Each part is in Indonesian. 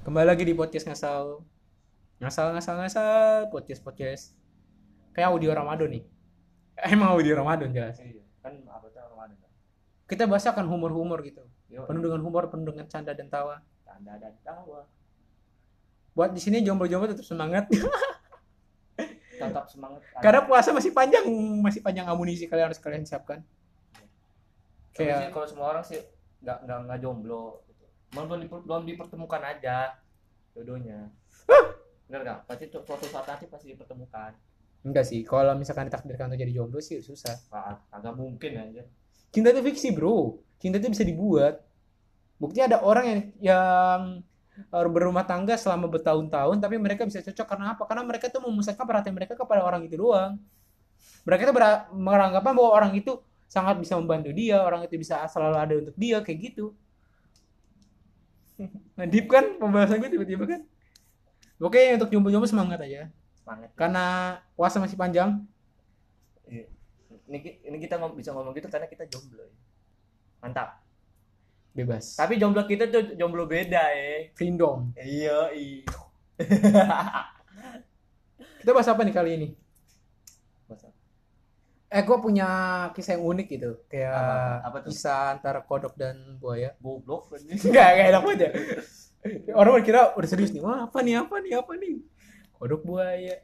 Kembali lagi di podcast ngasal. Ngasal ngasal ngasal podcast podcast. Kayak audio Ramadan nih. Emang audio Ramadan jelas. Iya, kan apa Ramadan kan? Kita bahas akan humor-humor gitu. Yo, Penuh dengan humor, penuh dengan canda dan tawa. tanda dan tawa. Buat di sini jomblo-jomblo tetap semangat. Tetap semangat. Karena puasa masih panjang, masih panjang amunisi kalian harus kalian siapkan. Sih Kayak kalau semua orang sih nggak nggak nggak jomblo. Gitu. Belum diper- belum dipertemukan aja jodohnya. Bener nggak? Pasti suatu saat nanti pasti dipertemukan. enggak sih, kalau misalkan ditakdirkan untuk jadi jomblo sih susah. Wah, agak mungkin aja. Cinta itu fiksi, Bro. Cinta itu bisa dibuat. Buktinya ada orang yang yang eh, berumah tangga selama bertahun-tahun tapi mereka bisa cocok karena apa? Karena mereka tuh memusatkan perhatian mereka kepada orang itu doang. Mereka tuh ber- beranggapan bahwa orang itu sangat bisa membantu dia, orang itu bisa selalu ada untuk dia kayak gitu. Nah, deep kan pembahasan gue tiba-tiba kan. Oke, untuk jomblo-jomblo semangat aja. Semangat. Karena puasa masih panjang. Iya. Ini kita ngom- bisa ngomong gitu karena kita jomblo. ya. Mantap. Bebas. Tapi jomblo kita tuh jomblo beda ya. Freedom. Iya, iya. Kita bahas apa nih kali ini? Eh, gue punya kisah yang unik gitu. Kayak Apa- apa tuh? kisah antara kodok dan buaya. Goblok Enggak, enggak enak aja. Orang kira udah serius nih. Wah, apa nih, apa nih, apa nih? Kodok buaya.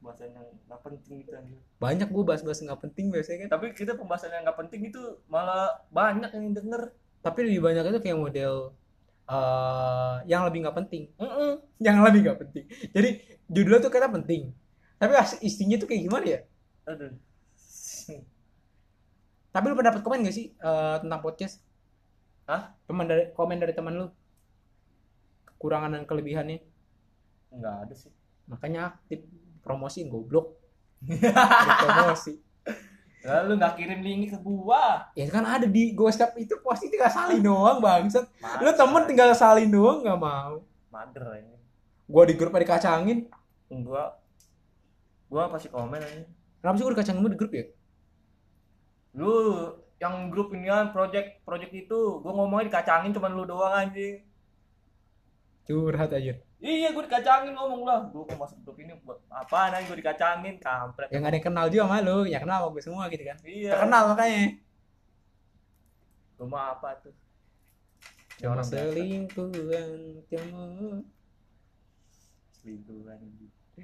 Bahasan yang nggak penting gitu. Banyak gue bahas-bahas nggak penting biasanya kan. Tapi kita pembahasan yang nggak penting itu malah banyak yang denger. Tapi lebih banyak itu kayak model eh yang lebih nggak penting. Mm-mm. Yang lebih nggak penting. Jadi judulnya tuh kata penting. Tapi isinya tuh kayak gimana ya? Aduh. Tapi lu pernah dapat komen gak sih eh, tentang podcast? Hah? Teman dari komen dari teman lu? Kekurangan dan kelebihannya? Nggak ada sih. Makanya aktif promosiin goblok. promosi. Lalu nggak kirim link ke gua. Ya kan ada di GoStep itu pasti tinggal salin doang bangsat. Lu temen tinggal salin doang nggak mau. Mager ini. Gua di grup ada dikacangin. Gua gua pasti komen aja. Kenapa sih gua dikacangin lu di grup ya? Lu yang grup ini kan project project itu gua ngomongnya dikacangin cuman lu doang anjing. Curhat aja. Iya, gue dikacangin ngomong lah. Gue mau masuk grup ini buat apa? Nanti gue dikacangin, kampret. Yang ada yang kenal juga sama lu, ya kenal sama gue semua gitu kan. Iya. Terkenal makanya. Gue mau apa tuh? Ya Cuma orang biasa. selingkuhan kamu. Selingkuhan.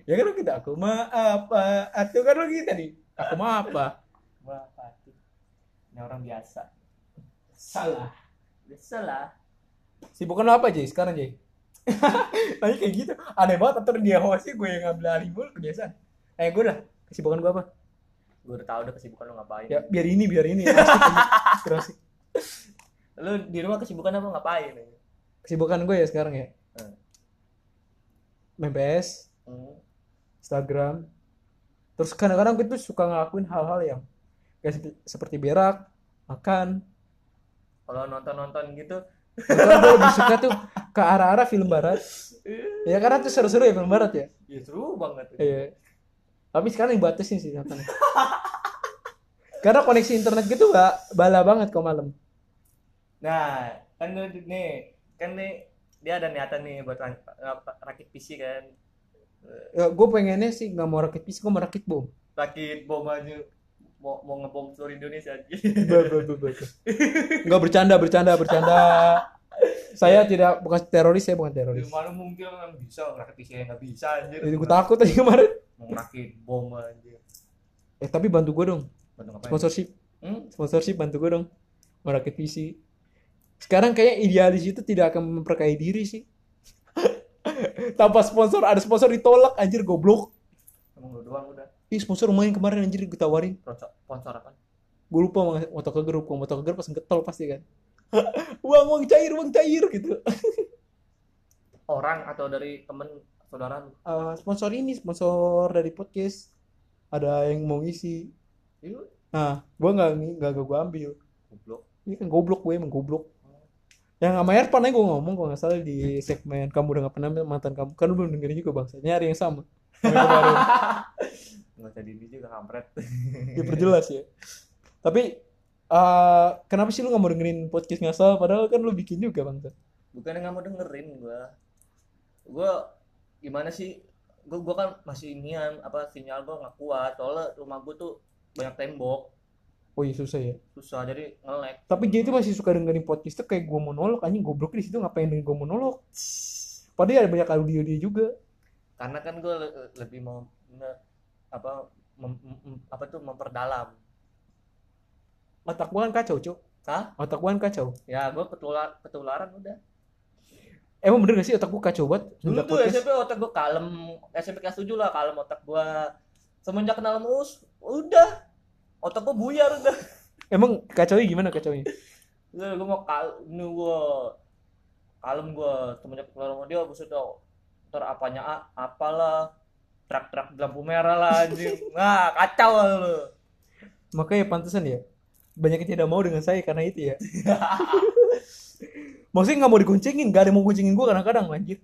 Ya kan lu kita aku mah apa? Atau kan lu kita nih. Aku mah apa? Ini orang biasa. Salah. Biasa lah. Sibukan lu apa Jay sekarang Jay? Tanya kayak gitu. Aneh banget atau dia hostnya gue yang ngambil alih mulu kebiasaan. Eh gue lah. Kesibukan gue apa? Gue udah tahu udah kesibukan lu ngapain. Ya biar ini biar ini. Terus Lu di rumah kesibukan apa ngapain? kesibukan gue ya sekarang ya. Hmm. PS, Hmm. Instagram. Terus kadang-kadang gue tuh suka ngelakuin hal-hal yang kayak seperti, berak, makan. Kalau nonton-nonton gitu, gue lebih suka tuh ke arah-arah film barat. Ya karena tuh seru-seru ya film barat ya. ya seru banget. Iya. Tapi sekarang dibatasin sih nontonnya. Karena koneksi internet gitu gak bala banget kok malam. Nah, kan nih, kan nih dia ada niatan nih buat rak- rak- rakit PC kan. Ya, gue pengennya sih nggak mau rakit PC, gue mau rakit bom. Rakit bom aja mau mau ngebom seluruh Indonesia aja. Nggak bercanda, bercanda, bercanda. Saya tidak bukan teroris, saya bukan teroris. Mana mungkin kan bisa rakit PC yang nggak bisa anjir. Itu gue takut aja kemarin. Mau rakit bom aja. Eh tapi bantu gue dong, Bantu ngapain? sponsorship, Hmm? sponsorship bantu gue dong. Mau rakit PC. Sekarang kayak idealis itu tidak akan memperkaya diri sih. Tanpa sponsor, ada sponsor ditolak, anjir goblok. Emang lu doang udah. Ih sponsor lumayan kemarin anjir gue tawarin. Sponsor, apa? gue lupa mau motor ke grup motor ke grup pas getol pasti kan. Uang uang cair uang cair gitu. Orang atau dari temen saudara lu? Eh, sponsor ini sponsor dari podcast. Ada yang mau ngisi. Itu nah gue nggak nggak gue ambil. Goblok. ini kan goblok gue emang goblok. Yang sama Erpan aja gue ngomong kalau nggak salah di segmen kamu udah nggak pernah mantan kamu. Kan lu belum dengerin juga bang nyari yang sama Nggak usah di juga kampret. diperjelas ya. Tapi eh kenapa sih lu nggak mau dengerin podcast ngasal padahal kan lu bikin juga bang Bukannya nggak mau dengerin gua. gue gimana sih? Gue gua kan masih inian apa sinyal gue nggak kuat. Soalnya rumah gue tuh banyak tembok. Oh iya susah ya. Susah jadi ngelek tapi dia itu masih suka dengerin podcast tuh kayak gue monolog. Anjing goblok di situ ngapain dengerin gue monolog? Padahal ada banyak audio dia juga. Karena kan gue lebih mau apa mem- mem- apa tuh memperdalam. Otak gue kan kacau cok Hah? otak gue kan kacau. Ya gue ketular ketularan udah. Emang bener gak sih otak gue kacau banget? Dulu tuh podcast? SMP otak gue kalem SMP kelas 7 lah kalem otak gue semenjak kenal mus udah. Otak gue buyar udah. Emang kacaunya gimana Udah, gue mau kal ini gue kalem gue semenjak kenal sama dia buset dah ntar apanya apalah truk-truk lampu merah lah anjing. Nah kacau lu. Makanya pantesan ya banyak yang tidak mau dengan saya karena itu ya. Maksudnya nggak mau dikuncingin gak ada yang mau kuncingin gue kadang-kadang anjir.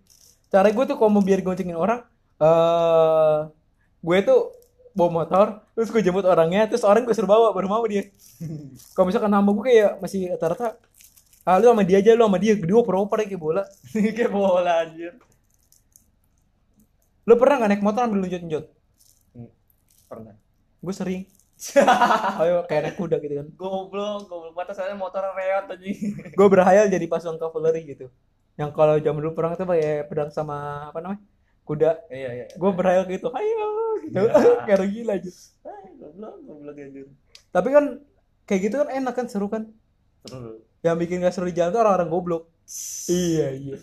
Cara gue tuh kalau mau biar kuncingin orang eh gue tuh bawa motor terus gue jemput orangnya terus orang gue suruh bawa baru mau dia. Kalau misalkan nama gue kayak masih rata-rata ah lu sama dia aja lu sama dia dia oper-oper kayak bola. Kayak bola anjir lu pernah gak naik motor ambil lunjut-lunjut pernah. Gue sering. Ayo kayak naik kuda gitu kan. Goblok goblok batas motor reot anjing. Gue berhayal jadi pasukan cavalry gitu. Yang kalau zaman dulu perang tuh pakai pedang sama apa namanya kuda. Iya iya gue berhayal gitu. Ayo gitu. Ya. kayak gila aja Ah, goblok goblok anjir tapi kan kayak gitu kan enak kan seru kan? Terus yang bikin gak seru di jalan tuh orang-orang goblok. Iya iya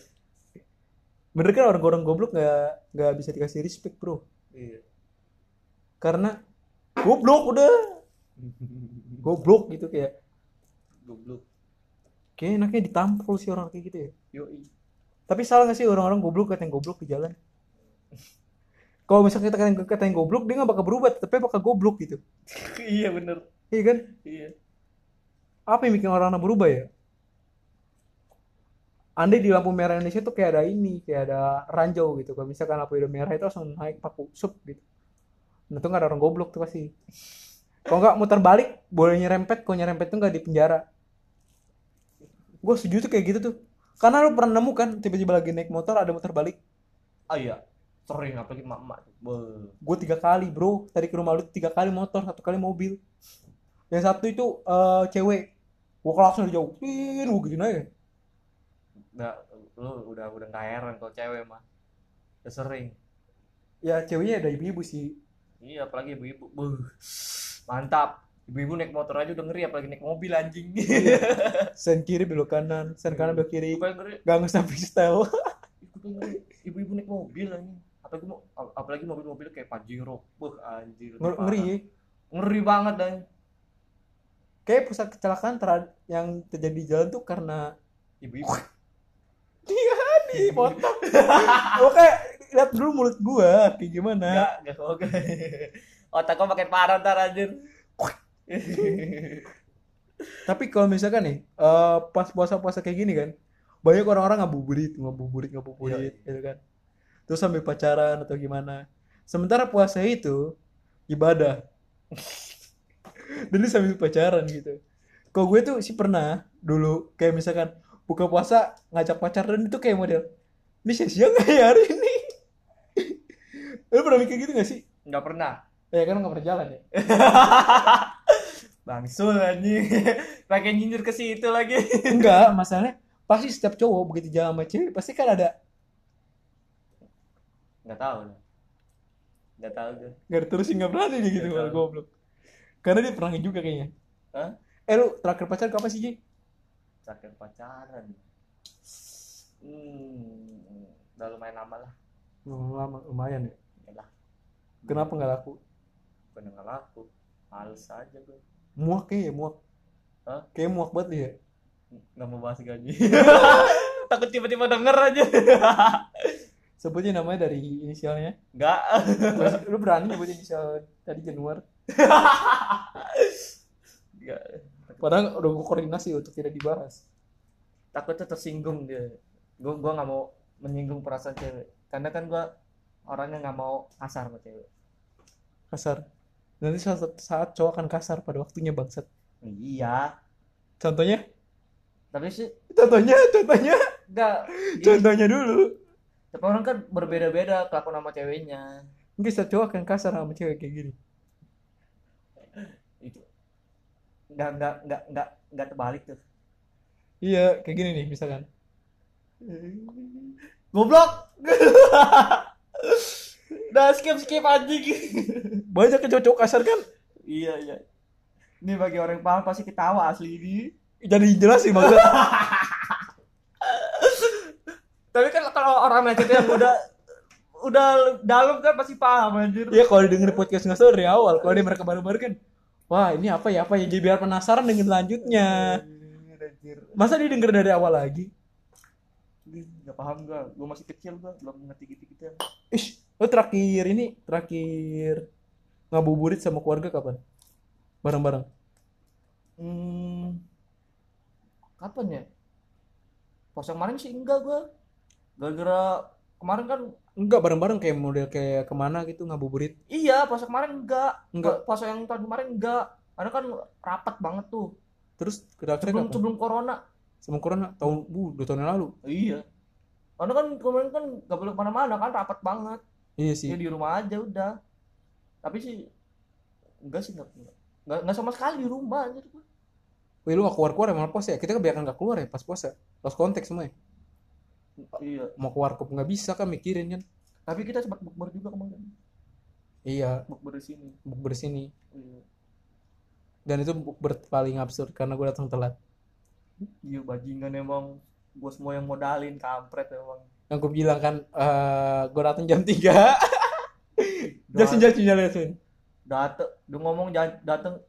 bener kan orang-orang goblok nggak nggak bisa dikasih respect bro. Iya. Karena goblok udah. Goblok gitu kayak. Goblok. Kayak enaknya ditampol sih orang kayak gitu ya. Yoi. Tapi salah gak sih orang-orang goblok katain goblok di jalan? Kalau misalnya kita katain, katain goblok, dia gak bakal berubah, tapi bakal goblok gitu. iya bener. Iya kan? iya. Apa yang bikin orang-orang berubah ya? Andai di lampu merah Indonesia tuh kayak ada ini, kayak ada ranjau gitu. Kalau misalkan lampu udah merah itu langsung naik paku sup gitu. Nah itu gak ada orang goblok tuh pasti. Kalau nggak muter balik, boleh nyerempet. Kalau nyerempet tuh nggak di penjara. Gue setuju tuh kayak gitu tuh. Karena lu pernah nemu kan, tiba-tiba lagi naik motor ada muter balik. ah iya sering apalagi mak-mak tuh Beuh. gue tiga kali bro tadi ke rumah lu tiga kali motor satu kali mobil yang satu itu eh, cewek gue langsung dijauhin gue gini aja nggak lu udah udah nggak heran kalau cewek mah. Udah sering. Ya ceweknya ada ibu-ibu sih. Iya apalagi ibu-ibu. Mantap. Ibu-ibu naik motor aja udah ngeri apalagi naik mobil anjing. Sen kiri belok kanan. Sen kanan belok kiri. Gak nggak freestyle. Ibu-ibu naik mobil anjing. Apalagi mau apalagi mobil-mobil kayak Pajero Beuh, anjir Nger- ngeri ya ngeri banget dan kayak pusat kecelakaan yang terjadi di jalan tuh karena ibu-ibu dia dipotong gue kayak lihat dulu mulut gua kayak gimana Enggak, enggak kok. Otak gua makin parah ntar anjir. Tapi kalau misalkan nih, eh, pas puasa-puasa kayak gini kan, banyak orang-orang ngabuburit, ngabuburit, ngabuburit, gitu kan. Terus sambil pacaran atau gimana. Sementara puasa itu ibadah. Dan ini sambil pacaran gitu. Kalau gue tuh sih pernah dulu kayak misalkan buka puasa ngajak pacar dan itu kayak model ini sia-sia nggak ya hari ini? Lu pernah mikir gitu gak sih? Enggak pernah. Ya kan nggak pernah jalan ya. Bangsul anjing. Pakai nyindir ke situ lagi. Enggak, masalahnya pasti setiap cowok begitu jalan sama cewek pasti kan ada Enggak tahu. Enggak tahu tuh. Gak ada terusin gak berani dia gitu Nggak kalau goblok. Karena dia pernah juga kayaknya. Hah? Eh lu terakhir pacaran kapan sih Ji? Terakhir pacaran. Hmm, udah lumayan lama lah. Oh, lama, lumayan ya. Ya lah, Kenapa nggak laku? bener nggak laku. Males aja gue. Muak ya, muak. Hah? Kayak muak banget dia. Nggak mau bahas gaji. Takut tiba-tiba denger aja. Sebutnya namanya dari inisialnya. Enggak. Terus lu berani nyebut inisial tadi Januar. Enggak. Padahal udah gue koordinasi untuk tidak dibahas. takutnya tersinggung dia gue gua nggak mau menyinggung perasaan cewek karena kan gue orangnya nggak mau kasar sama cewek Kasar. Nanti saat, saat cowok akan kasar pada waktunya bangsat. iya Contohnya? tapi sih Contohnya, contohnya, enggak contohnya dulu. tapi orang kan berbeda-beda kelakuan sama ceweknya Mungkin setiap cowok akan kasar sama cewek kayak gini. itu nggak nggak nggak nggak nggak terbalik tuh. Iya, kayak gini nih misalkan. goblok! Udah skip skip anjing. Banyak cowok-cowok kasar kan? iya iya. Ini bagi orang yang paham pasti ketawa asli ini. Jadi jelas sih maksudnya. tapi kan kalau orang macet yang udah udah dalam kan pasti paham anjir. Iya kalau denger podcast nggak dari awal, kalau dia mereka baru-baru kan, wah ini apa ya apa ya, jadi biar penasaran dengan lanjutnya. Masa dia denger dari awal lagi? nggak paham gua gua masih kecil gua belum ngerti gitu gitu Ish, lo terakhir ini terakhir ngabuburit sama keluarga kapan? Bareng-bareng. hmm, kapan ya pas yang kemarin sih enggak gua gara-gara kemarin kan Enggak bareng-bareng kayak model kayak ke mana gitu ngabuburit. iya yang kemarin enggak Enggak. pas yang tahun kemarin enggak karena kan rapat banget tuh Terus terakhir sebelum kapan? sebelum corona Sama corona tahun bu dua tahun yang lalu. iya karena kan kemarin kan nggak boleh ke mana-mana kan rapat banget Iya ya sih. di rumah aja udah tapi sih enggak sih enggak enggak, enggak sama sekali di rumah anjir gua. Wih lu gak keluar-keluar emang puasa ya? Kita kebanyakan gak keluar ya pas puasa. Lost konteks semua ya. Iya. Mau keluar kok nggak bisa kan mikirin kan. tapi kita sempat bukber juga kemarin. Iya, bukber di sini. Bukber sini. iya. Dan itu bukber paling absurd karena gue datang telat. iya bajingan emang. Gua semua yang modalin kampret emang. Yang gue bilang kan, eh gue datang jam 3 Jackson Jackson Jackson. dateng dia ngomong dateng.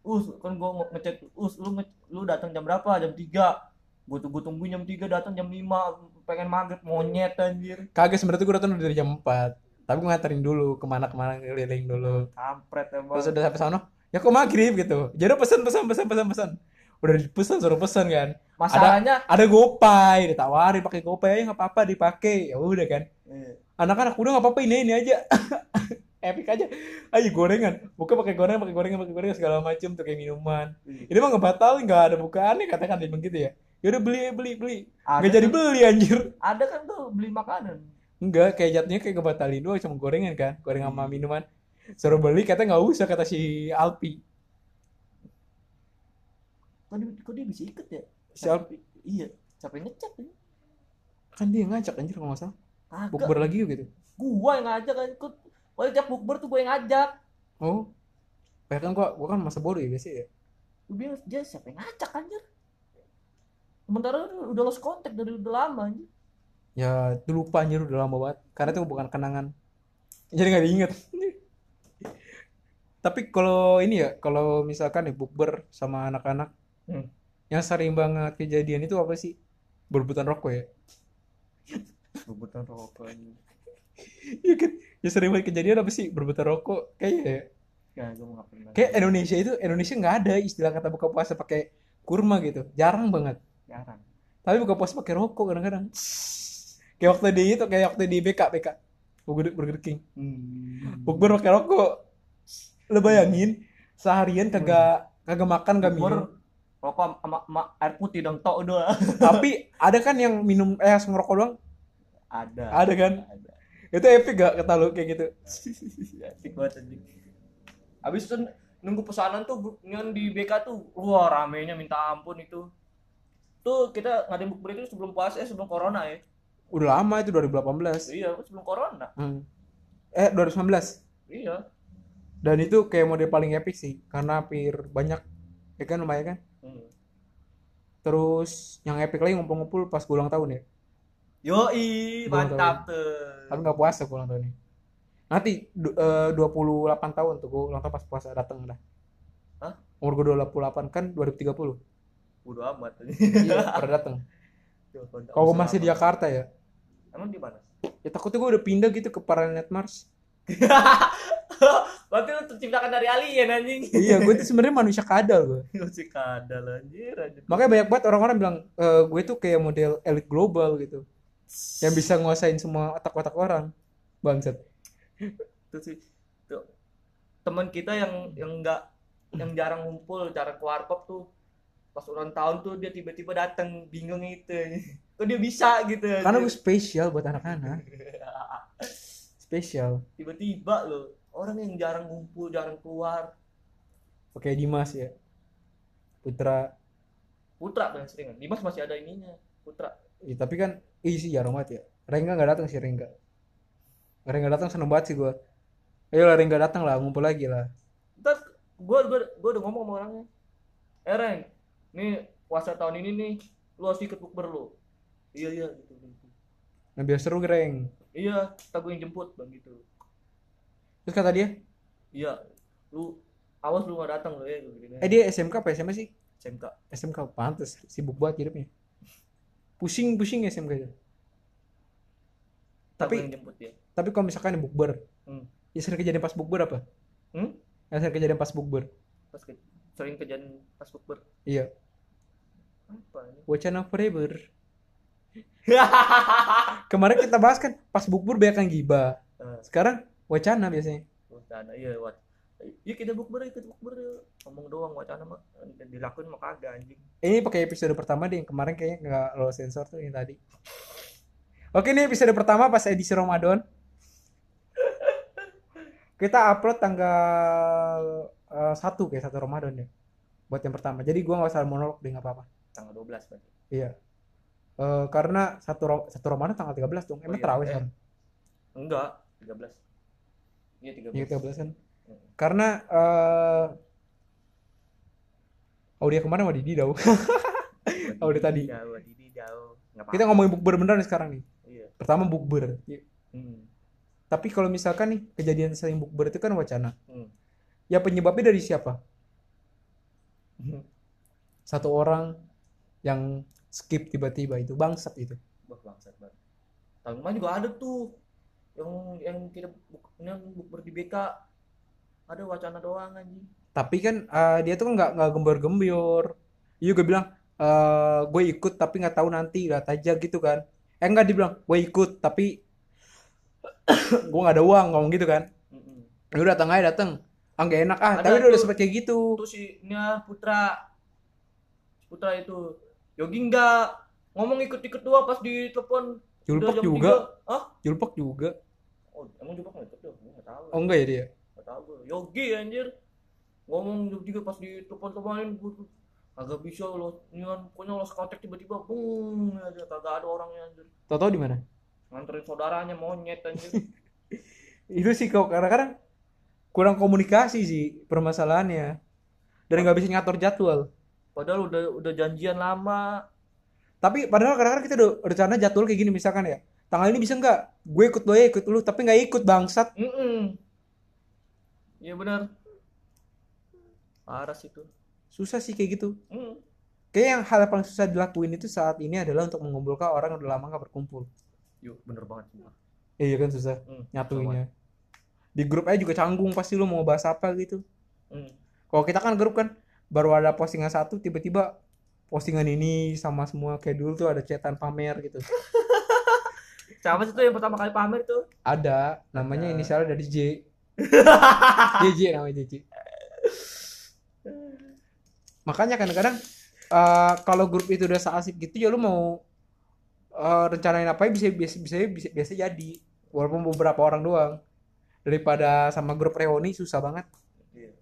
Us kan gua nge- ngecek us lu nge- lu datang jam berapa? Jam 3 gua tunggu tunggu jam 3 datang jam 5 pengen maghrib monyet anjir Kagak sebenarnya gue datang dari jam 4 Tapi gue nganterin dulu ke mana-kemana keliling dulu. kampret emang Terus udah sampai sana, ya kok maghrib gitu. Jadi pesan pesan pesan pesan pesan. Udah dipesan suruh pesan kan. masalahnya Ada gopay, ditawarin pakai gopay aja nggak apa-apa dipakai. Ya udah kan. Iya. Anak-anak udah nggak apa-apa ini ini aja. Epic aja. Ayo gorengan. Buka pakai gorengan, pakai gorengan, pakai gorengan segala macam tuh kayak minuman. Iya. Ini mah ngebatalin nggak ada bukaannya katakan dia begitu ya. Yaudah beli beli beli. ada Nggak jadi beli anjir. ada kan tuh beli makanan Enggak, kayak jatuhnya kayak ngebatalin doang cuma gorengan kan, gorengan sama minuman. Suruh beli kata nggak usah kata si Alpi. kok dia, kok dia bisa ikut ya Si Alpi iya siapa yang ngecek ya kan dia ngajak anjir kalau nggak salah. Kagak. Bukber lagi yuk gitu. gua yang ngajak kan ikut Kalau tiap bukber tuh gua yang ngajak Oh. Kayak kan gua gua kan masa bodoh ya biasa ya. Gua bilang dia siapa yang ngajak anjir Sementara udah- udah lost contact dari udah lama anjir Ya, itu lupa anjir udah lama banget. Karena itu bukan kenangan. Jadi nggak diinget. Tapi kalau ini ya, kalau misalkan nih bukber sama anak-anak, Hmm. yang sering banget kejadian itu apa sih? Berebutan rokok ya? Rebutan rokok Iya kan? Ya sering banget kejadian apa sih? Berebutan rokok. Kayaknya ya. Ya gua nggak pernah Kayak Indonesia itu, Indonesia nggak ada istilah kata buka puasa pakai kurma gitu. Jarang banget. Jarang Tapi buka puasa pakai rokok kadang-kadang. Kayak waktu di itu, kayak waktu di BK, BK. Burger, Burger King. hmm. Bukber pakai rokok. Lo bayangin seharian kagak kagak makan gak Bukber, minum. Rokok sama, sama air putih dong tok udah Tapi ada kan yang minum eh ngerokok doang. Ada Ada kan? Ada Itu epic gak kata lu kayak gitu. Asik banget anjing Abis itu nunggu pesanan tuh yang di BK tuh wah ramenya minta ampun itu tuh kita ngadain bukber itu sebelum puasa eh sebelum corona ya Udah lama itu 2018. iya sebelum corona Hmm. Eh 2019. iya Dan itu kayak model paling epic sih karena hampir banyak ya kan lumayan kan. hmm. Terus yang epic lagi ngumpul-ngumpul pas ulang tahun ya. yoi Gua mantap tuh Tapi nggak puasa gue ulang tahunnya. Nanti du- eh, 28 tahun tuh gue ulang tahun pas puasa dateng dah. Hah? Umur gue 28 kan 2030. Bodo amat Iya, pernah dateng. Kalau gue masih di Jakarta ya, emang di mana ya takutnya gue udah pindah gitu ke planet Mars. berarti lu terciptakan dari alien anjing iya, gue tuh sebenarnya manusia kadal gue. masih kadal anjir anjir Makanya banyak banget orang-orang bilang eh, gue tuh kayak model elit global gitu, yang bisa nguasain semua otak-otak orang. Bangsat. itu sih tuh teman kita yang yang enggak yang jarang ngumpul jarang ke warkop tuh pas ulang tahun tuh dia tiba-tiba datang bingung itu. Kok dia bisa gitu? Karena gue spesial buat anak-anak. Spesial. Tiba-tiba loh orang yang jarang ngumpul jarang keluar. Oke Dimas ya. Putra. Putra paling sering Dimas masih ada ininya Putra. Iya, tapi kan iya sih jarang banget ya. Rengga nggak datang sih Rengga. Rengga datang seneng banget sih gue ayo lah Rengga datang lah ngumpul lagi lah. Ntar gua gua gua udah ngomong sama orangnya. Eh Reng nih puasa tahun ini nih lu harus ikut bukber lu. Iya iya gitu, gitu. nah biar seru Reng iya kita gue yang jemput bang gitu. Terus kata dia? Iya lu awas lu gak datang lu ya gitu, gitu. eh dia SMK apa SMA sih? SMK SMK pantes. Sibuk banget hidupnya. Pusing pusing SMK itu. Tapi Tapi- yang jemput dia tapi kalau misalkan bukber hmm. ya sering kejadian pas bukber apa? Hmm? yang sering kejadian pas bukber. Pas ke, sering kejadian pas bukber. Iya. Apa ini? Wacana forever. Kemarin kita bahas kan pas bukber banyak yang gibah. Eh, sekarang wacana biasanya. Wacana iya wat iya kita bukber ikut bukber yuk. ngomong doang wacana mah dilakuin mah kagak anjing. Ini pakai episode pertama deh yang kemarin kayaknya nggak lo sensor tuh yang tadi. Oke ini episode pertama pas edisi Ramadan. Kita upload tanggal eh, satu kayak satu Ramadan ya buat yang pertama. Jadi gua nggak usah monolog deh nggak apa-apa. Tanggal 12 berarti. Iya. Eh, karena satu satu Ramadan tanggal 13 dong. Emang iya. terawih Eh. kan enggak 13 iya 13 iya 13 kan? Hmm. karena eh oh dia ke mana? Sama Didi Oh, udah tadi. Didi apa kita ngomongin bukber beneran nih sekarang nih. Iya. Pertama bukber. Hmm. Tapi kalau misalkan nih kejadian sering bukber itu kan wacana. Hmm. Ya penyebabnya dari siapa? Satu orang yang skip tiba-tiba itu bangsat itu. Bangsat banget. Tahun kemarin juga ada tuh yang yang kita buk, yang bukber di BK ada wacana doang anjing. Tapi kan eh, dia tuh kan nggak nggak gembor-gembior. Iya gue bilang eh gue ikut tapi nggak tahu nanti lihat aja gitu kan. Eh enggak dibilang gue ikut tapi gue nggak ada uang ngomong gitu kan. Ya udah datang aja datang. Ah nggak enak ah. Ada tapi dia udah sempet kayak gitu. Tuh si Nia Putra Putra itu Yogi enggak ngomong ikut-ikut doang pas di telepon Julpok udah jam juga. tiga. Hah? Julpok juga. Oh, emang Julpok nggak ikut tuh? Enggak tahu. Oh enggak ya dia. Enggak tahu gue. Yogi anjir. Ngomong jam tiga pas di telepon kemarin gue agak bisa lo nian pokoknya lo kontak tiba-tiba bung aja kagak ada orangnya anjir Tahu-tahu di mana? nganterin saudaranya monyet anjir itu sih kok kadang-kadang kurang komunikasi sih permasalahannya. Dan nggak bisa ngatur jadwal. Padahal udah udah janjian lama. Tapi padahal kadang-kadang kita udah rencana jadwal kayak gini misalkan ya. Tanggal ini bisa nggak? Gue ikut lo ya ikut lu tapi nggak ikut bangsat. Mm iya benar. Parah sih tuh susah sih kayak gitu. Mm. kayak yang hal yang paling susah dilakuin itu saat ini adalah untuk mengumpulkan orang yang udah lama nggak berkumpul. Yuk bener banget sumpah. iya kan susah Mm, nyatuinnya di grup aja juga canggung pasti lu mau bahas apa gitu. Mm. kalau kita kan grup kan baru ada postingan satu tiba-tiba postingan ini sama semua kayak dulu tuh ada chatan pamer gitu. Siapa sih tuh yang pertama kali pamer tuh? Ada namanya Ada. inisialnya dari J. JJ namanya JJ makanya kadang-kadang eh, kalau grup itu udah seasik gitu ya lu mau eh, rencanain apa bisa bisa bisa bisa biasa jadi. Walaupun beberapa orang doang daripada sama grup reuni susah banget. Iya.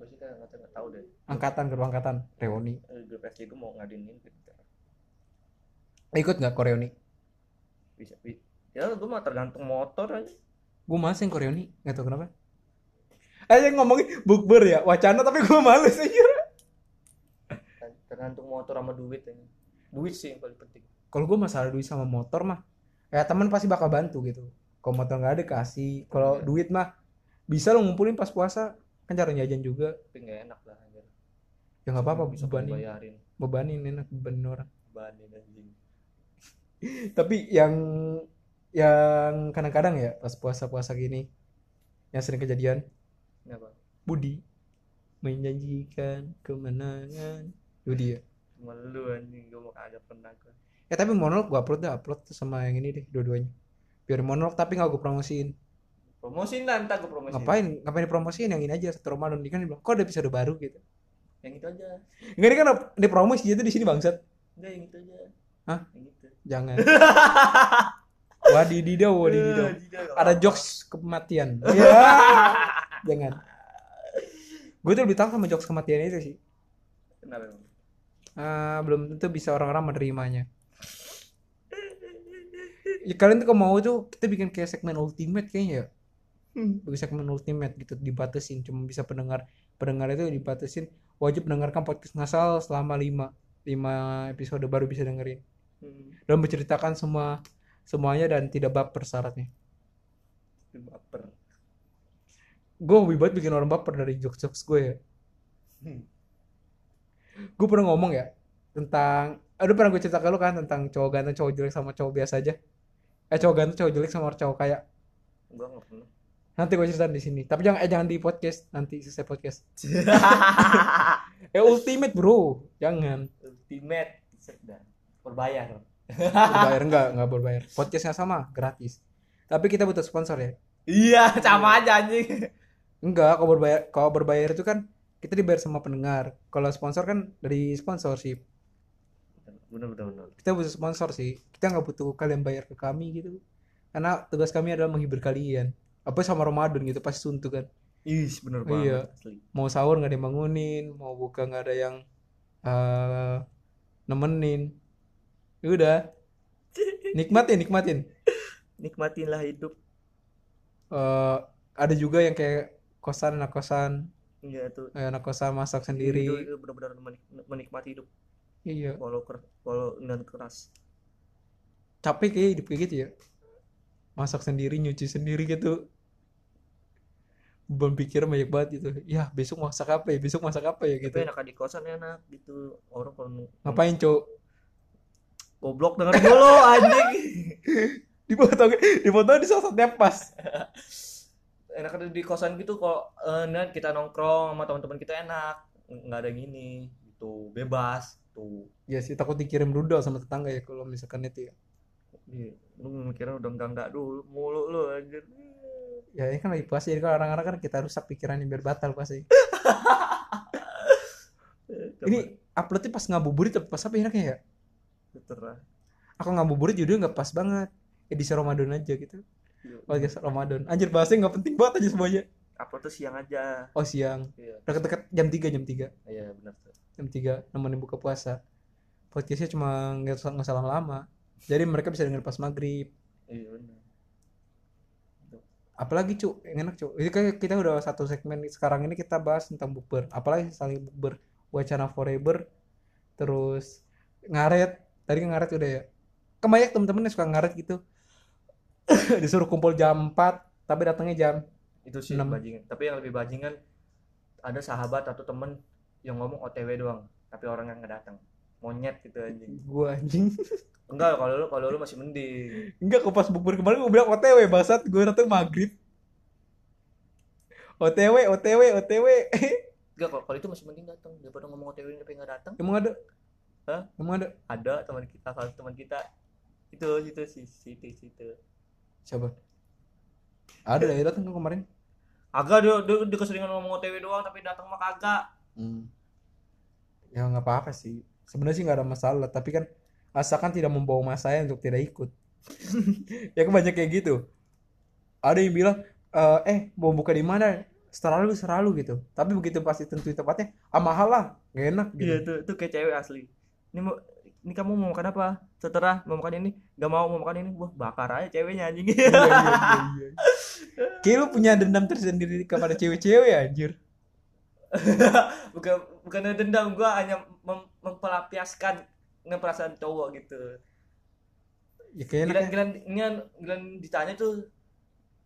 Sih kan nggak nggak tahu deh. Angkatan grup angkatan reuni. Eh, grup SD gue mau ngadain ini gitu. ikut nggak ke reuni? Bisa bi- ya gue mah tergantung motor aja. Gue males yang ke reuni nggak tahu kenapa. Aja ngomongin bukber ya wacana tapi gue males aja tergantung motor sama duit aja. Duit sih yang paling penting. Kalau gue masalah duit sama motor mah ya teman pasti bakal bantu gitu kalau motor nggak ada kasih. Kalau Iya. duit mah bisa lo ngumpulin pas puasa. Kan cara jajan juga. Tapi nggak enak lah anjir. Ya nggak apa-apa bisa bebanin. bayarin bebanin enak bebanin orang. Bebanin anjing. Tapi yang yang kadang-kadang ya pas puasa-puasa gini yang sering kejadian kenapa? Budi. Menjanjikan kemenangan. Budi ya? Cuma lu anjing. Gue mau kagak pernah gue ya tapi monolog gue upload dah upload sama yang ini deh dua-duanya biar monolog tapi nggak gue promosiin promosiin lah ntar gue promosiin ngapain ngapain dipromosiin yang ini aja satu Ramadan dia kan dia bilang kok ada episode baru gitu yang itu aja Enggak ini kan di promosi itu di sini bangsat enggak yang itu aja Hah? Yang gitu. Jangan. Wadididaw, wadididaw. Nggak Ada jokes kematian. Iya. Jangan. Gue tuh lebih tahu sama jokes kematian itu sih. Kenapa emang? Ah, belum tentu bisa orang-orang menerimanya. Ya, kalian tuh kalau mau tuh kita bikin kayak segmen ultimate kayaknya ya. Bikin segmen ultimate gitu dibatasin cuma bisa pendengar pendengar itu dibatasin wajib mendengarkan podcast ngasal selama 5 5 episode baru bisa dengerin Hmm, dan menceritakan semua semuanya dan tidak baper syaratnya. baper. Gue hobi banget bikin orang baper dari jokes-jokes gue ya. Hmm. Gue pernah ngomong ya tentang aduh pernah gue cerita ke lu kan tentang cowok ganteng cowok jelek sama cowok biasa aja. Eh cowok ganteng cowok jelek sama cowok kaya. Gua nggak pernah. Nanti gue ceritain di sini. Tapi jangan eh jangan di podcast nanti selesai podcast. Eh ultimate bro, jangan Ultimate. Sedang. Berbayar. berbayar enggak enggak berbayar. Podcastnya sama gratis. Tapi kita butuh sponsor ya. Iya, sama aja anjing. Enggak, kalau berbayar kalau berbayar itu kan kita dibayar sama pendengar. Kalau sponsor kan dari sponsorship. Bener bener bener. Kita butuh sponsor sih. Kita nggak butuh kalian bayar ke kami gitu. Karena tugas kami adalah menghibur kalian. Apa sama Ramadan gitu pasti suntuk kan. Ih, bener iya. banget asli. Mau sahur nggak ada yang bangunin, mau buka nggak ada yang eh nemenin. Ya Udah. Nikmatin, nikmatin. Nikmatinlah hidup. Eh ada juga yang kayak kosan anak kosan, Iya tuh. eh, anak kosan masak Itu, sendiri. itu benar-benar menik- menikmati hidup Iya. walau ker, walau dengan keras. capek kayak hidup kayak gitu ya. Masak sendiri nyuci sendiri gitu. Beban pikiran banyak banget gitu. Ya besok masak apa ya? Besok masak apa ya gitu. Tapi enak di kosan enak gitu. Orang kalau ngapain cowok goblok dengerin dulu anjing. dipotong dipotong di saat pas enak ada di kosan gitu kok. Eh, kita nongkrong sama teman-teman kita enak. Nggak ada gini gitu bebas tuh ya sih takut dikirim rudal sama tetangga ya kalau misalkan itu ya. Iya, lu mikirnya udah enggak enggak dulu mulu lu anjir. Ya ini kan lagi puasa jadi kalau orang-orang kan kita rusak pikirannya biar batal puasa. Ini uploadnya pas ngabuburit tapi pas apa enaknya ya? Terserah. Aku ngabuburit judulnya nggak pas banget. Edisi Ramadan aja gitu. Iya. podcast Ramadan. Anjir bahasanya nggak penting banget aja semuanya upload tuh siang aja. Oh siang. Iya. Deket-deket jam 3 jam 3 iya benar tuh. Jam 3 nemenin buka puasa. Podcastnya cuma nggak usah nggak usah lama-lama jadi mereka bisa denger pas maghrib. Iya benar apalagi cu yang enak cu ini kayak kita udah satu segmen. Sekarang ini kita bahas tentang bukber. Apalagi saling bukber. Wacana forever. Terus ngaret. Tadi kan ngaret udah ya. Kebanyak temen-temen yang suka ngaret gitu. Disuruh kumpul jam 4 tapi datangnya jam itu sih Enam. bajingan. Tapi yang lebih bajingan ada sahabat atau temen yang ngomong OTW doang tapi orang yang nggak datang. Monyet gitu anjing. Gua anjing. Enggak kalau lu kalau lu masih mending. Enggak kok pas bukber kemarin gua bilang OTW basat gue datang maghrib. OTW OTW OTW enggak kalau itu masih mending datang. Daripada ngomong OTW tapi nggak datang. Emang ada? Hah? emang ada? Ada teman kita salah teman kita. Itu itu si situ situ siapa? Ada ya datang kan kemarin agak dia, dia, dia keseringan ngomong OTW doang tapi datang mah kagak Hmm. Ya nggak apa-apa sih. Sebenarnya sih nggak ada masalah. Tapi kan asalkan tidak membawa mas saya untuk tidak ikut. ya kan banyak kayak gitu. Ada yang bilang, "Eh, eh mau buka di mana? Selalu selalu gitu. Tapi begitu pasti tentuin tempatnya, ah mahal lah, nggak enak gitu. iya tuh tuh kayak cewek asli ini mau ini kamu mau makan apa setelah mau makan ini nggak mau mau makan ini wah bakar aja ceweknya anjing Iya, iya, iya, iya. Kayak lu punya dendam tersendiri kepada cewek-cewek ya anjir. bukan bukan dendam gua hanya mem- mempelampiaskan dengan perasaan cowok gitu. Ya kayak enak Gilan gilan gilan ditanya tuh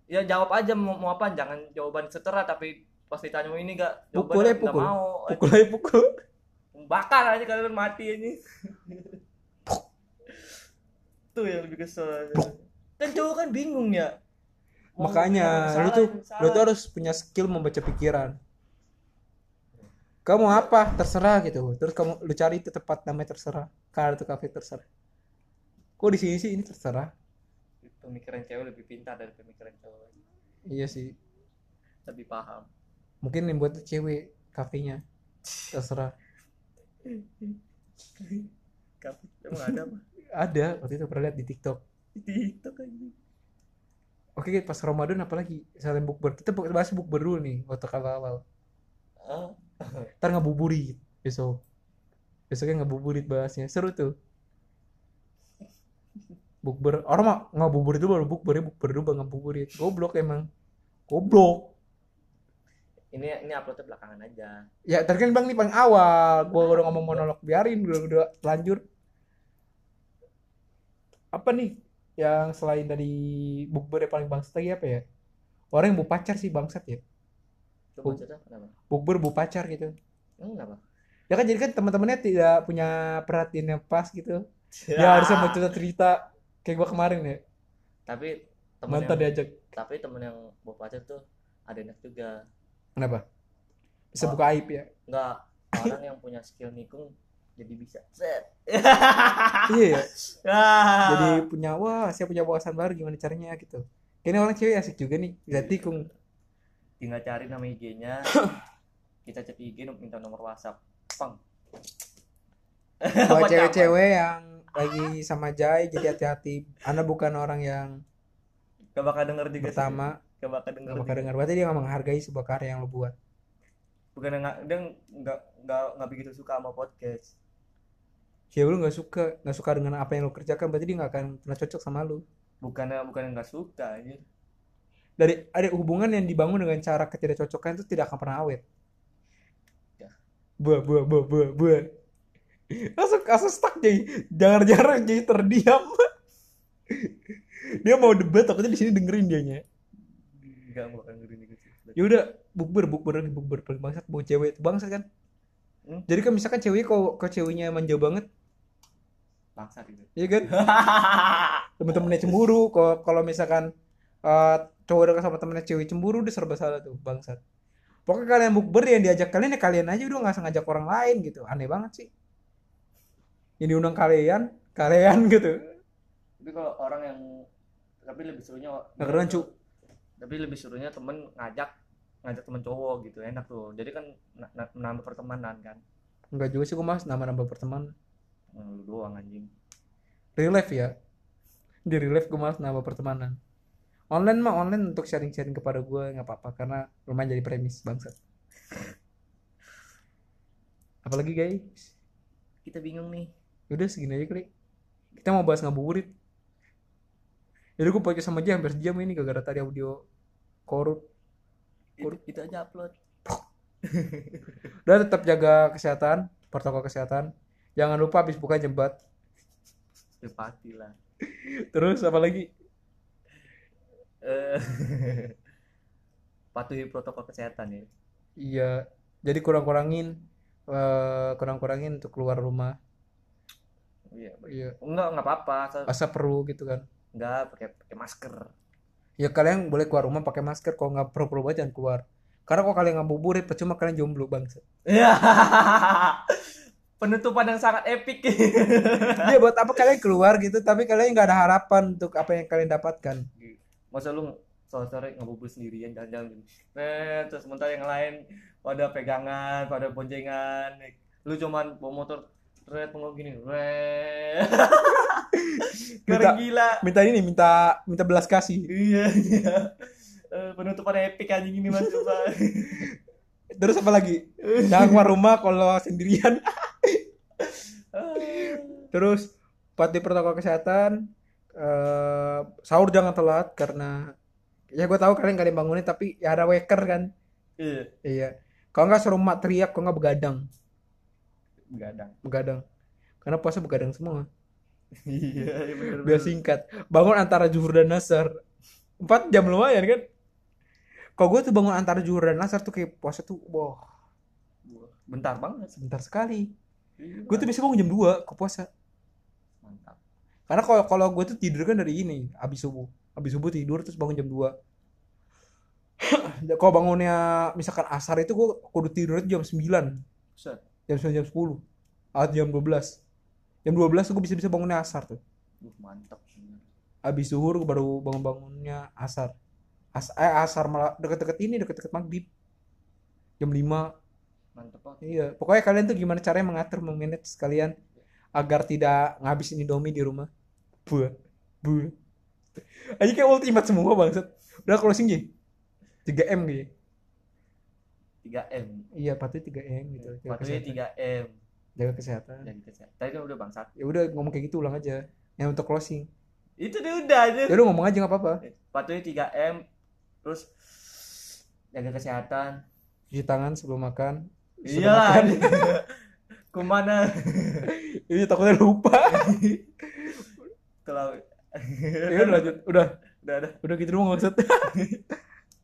ya jawab aja mau, mau apa jangan jawaban setera tapi pas ditanya mau ini gak Pukul ya, nggak pukul. mau. Pukul aja pukul. bakar aja kalian mati ini. Tuh yang lebih kesel kan cowok kan bingung ya Mau Makanya lu tuh salah. lu tuh harus punya skill membaca pikiran. Kamu apa? Terserah gitu. Terus kamu lu cari itu tempat namanya terserah. Kan ada tuh kafe terserah. Kok di sini sih ini terserah? pemikiran cewek lebih pintar dari pemikiran cowok Iya sih. lebih paham Mungkin yang buat cewek kafenya. Terserah. Kamu emang ada apa ada waktu itu pernah lihat di TikTok Di TikTok aja. Oke pas Ramadan apalagi? Selain bukber kita bahas bukber dulu nih waktu awal-awal Ah, ntar ngabuburit besok. Besoknya ngabuburit bahasnya. Seru tuh. Bukber orang mah ngabuburit dulu baru bukber ya bukber dulu baru ngabuburit. Goblok emang. Goblok. Ini ini uploadnya belakangan aja. ya tadi kan bang nih paling awal. Gua udah ngomong monolog biarin udah udah lanjut. Apa nih yang selain dari bukber yang paling bangsat lagi apa ya? Orang yang bu pacar sih bangsat ya. Bukber bu pacar gitu. Emang kenapa? ya kan jadi kan teman-temannya tidak punya perhatian yang pas gitu. Ya harusnya mau cerita cerita kayak gua kemarin ya. Tapi temen mantan yang, diajak tapi temen yang bawa pacar tuh ada enak juga. kenapa? Bisa Oh. buka aib ya? Enggak, orang yang punya skill nikung jadi bisa. Set. iya ya Ah. jadi punya wah saya punya wawasan baru gimana caranya gitu kayaknya orang cewek asik juga nih bisa tikung tinggal cari nama IG-nya. kita chat IG minta nomor WhatsApp. Pang. buat cewek-cewek yang lagi sama Jai jadi hati-hati Anda bukan orang yang Gak bakal denger juga sih. pertama Gak bakal denger. nggak bakal juga. dengar berarti dia nggak menghargai sebuah karya yang lo buat Bukan dia nggak nggak nggak begitu suka sama podcast. Ya lu nggak suka nggak suka dengan apa yang lo kerjakan berarti dia nggak akan pernah cocok sama lu Bukannya bukan nggak suka anjir. dari ada hubungan yang dibangun dengan cara ketidakcocokan itu tidak akan pernah awet Ya. buah buah buah buah buah langsung langsung stuck jadi jangan-jangan jadi terdiam dia mau debat takutnya di sini dengerin dianya Enggak mau ngeri gitu. ya udah bukber bukber bukber paling bangsat bawa cewek itu bangsat kan Hmm. jadi kan misalkan cewek kalau ke ceweknya manja banget Bangsa gitu. ya kan? Temen-temennya cemburu kalau kalau misalkan eh, cowok dekat sama temennya cewek cemburu udah serba salah tuh bangsat. Pokoknya kalian bukber yang diajak kalian ya kalian aja udah nggak usah ngajak orang lain gitu. Aneh banget sih. Yang diundang kalian kalian gitu. Tapi kalau orang yang tapi lebih serunya nggak keren cu tapi lebih serunya temen ngajak ngajak temen cowok gitu. Enak tuh. Jadi kan na- na- menambah pertemanan kan. Nggak juga sih gue mas nama nambah pertemanan lu doang anjing. Real life ya. Di real life gue malas nambah pertemanan. Online mah online untuk sharing-sharing kepada gue nggak apa-apa karena lumayan jadi premis bangsat. Apalagi guys? Kita bingung nih. Udah segini aja kali kita mau bahas ngabuburit. Jadi gue pakai sama dia hampir sejam ini gara-gara tadi audio korup. Itu, itu aja upload. Udah tetap jaga kesehatan protokol kesehatan jangan lupa habis buka jembat. Ya pasti lah. Terus apa lagi? Eh, patuhi protokol kesehatan ya. Iya jadi kurang-kurangin eh, kurang-kurangin untuk keluar rumah. Iya iya. Enggak enggak apa-apa asal asa perlu gitu kan. Enggak pakai pakai masker. Ya kalian boleh keluar rumah pakai masker kalau nggak perlu perlu banget jangan keluar. Karena kalau kalian ngabuburit percuma kalian jomblo bangsa penutupan yang sangat epic. Iya buat apa kalian keluar gitu tapi kalian nggak ada harapan untuk apa yang kalian dapatkan. Masa lu sore-sore ngabubur sendirian jalan-jalan eh terus sementara yang lain pada pegangan pada boncengan. Lu cuman bawa motor red pengok gini red Minta- gila. minta ini minta minta belas kasih. Iya iya. Eh, penutupan epic anjing ini mas coba. Terus apa lagi? Jangan keluar rumah kalau sendirian terus patuhi protokol kesehatan eh sahur jangan telat karena ya gue tahu kalian kalian bangunin tapi ya ada waker kan? Iya. Iya. Kalau nggak suruh mak teriak kalau nggak begadang. Begadang. Begadang. Karena puasa begadang semua. Iya bener biar singkat. Bangun antara zuhur dan nasar empat jam lumayan kan? Kalau gue tuh bangun antara zuhur dan nasar tuh kayak puasa tuh wah. Bentar banget. Sebentar sekali. Iya, gue tuh bisa bangun jam 2 ke puasa. Mantap. Karena kalau kalau gue tuh tidur kan dari ini habis subuh. Habis subuh tidur terus bangun jam 2 kalau bangunnya misalkan asar itu gue kudu tidur jam 9 Set. jam 9 jam 10 atau jam 12 jam 12 tuh gue bisa bisa bangunnya asar tuh. Uh, mantap. Habis zuhur baru bangun bangunnya asar. As eh, asar malah deket-deket ini deket-deket maghrib. Jam 5 mantap banget iya pokoknya kalian tuh gimana caranya mengatur memanage kalian agar tidak ngabisin Indomie di rumah. Buah, buah. Aja kayak ultimate semua bangsat. Udah closing Ji. 3M gitu. 3M Iya, patuhnya 3M gitu. Jaga patuhnya kesehatan. 3M Jaga kesehatan. jadi kesehatan tadi kan udah bangsat Ya udah ngomong kayak gitu ulang aja. Yang untuk closing. itu dia udah aja Ya udah ngomong aja nggak apa-apa. patuhnya 3M terus jaga kesehatan Cuci tangan sebelum makan. Iya ke mana Ini takutnya lupa. kalau ya udah lanjut. Udah. udah ada Udah gitu doang maksud.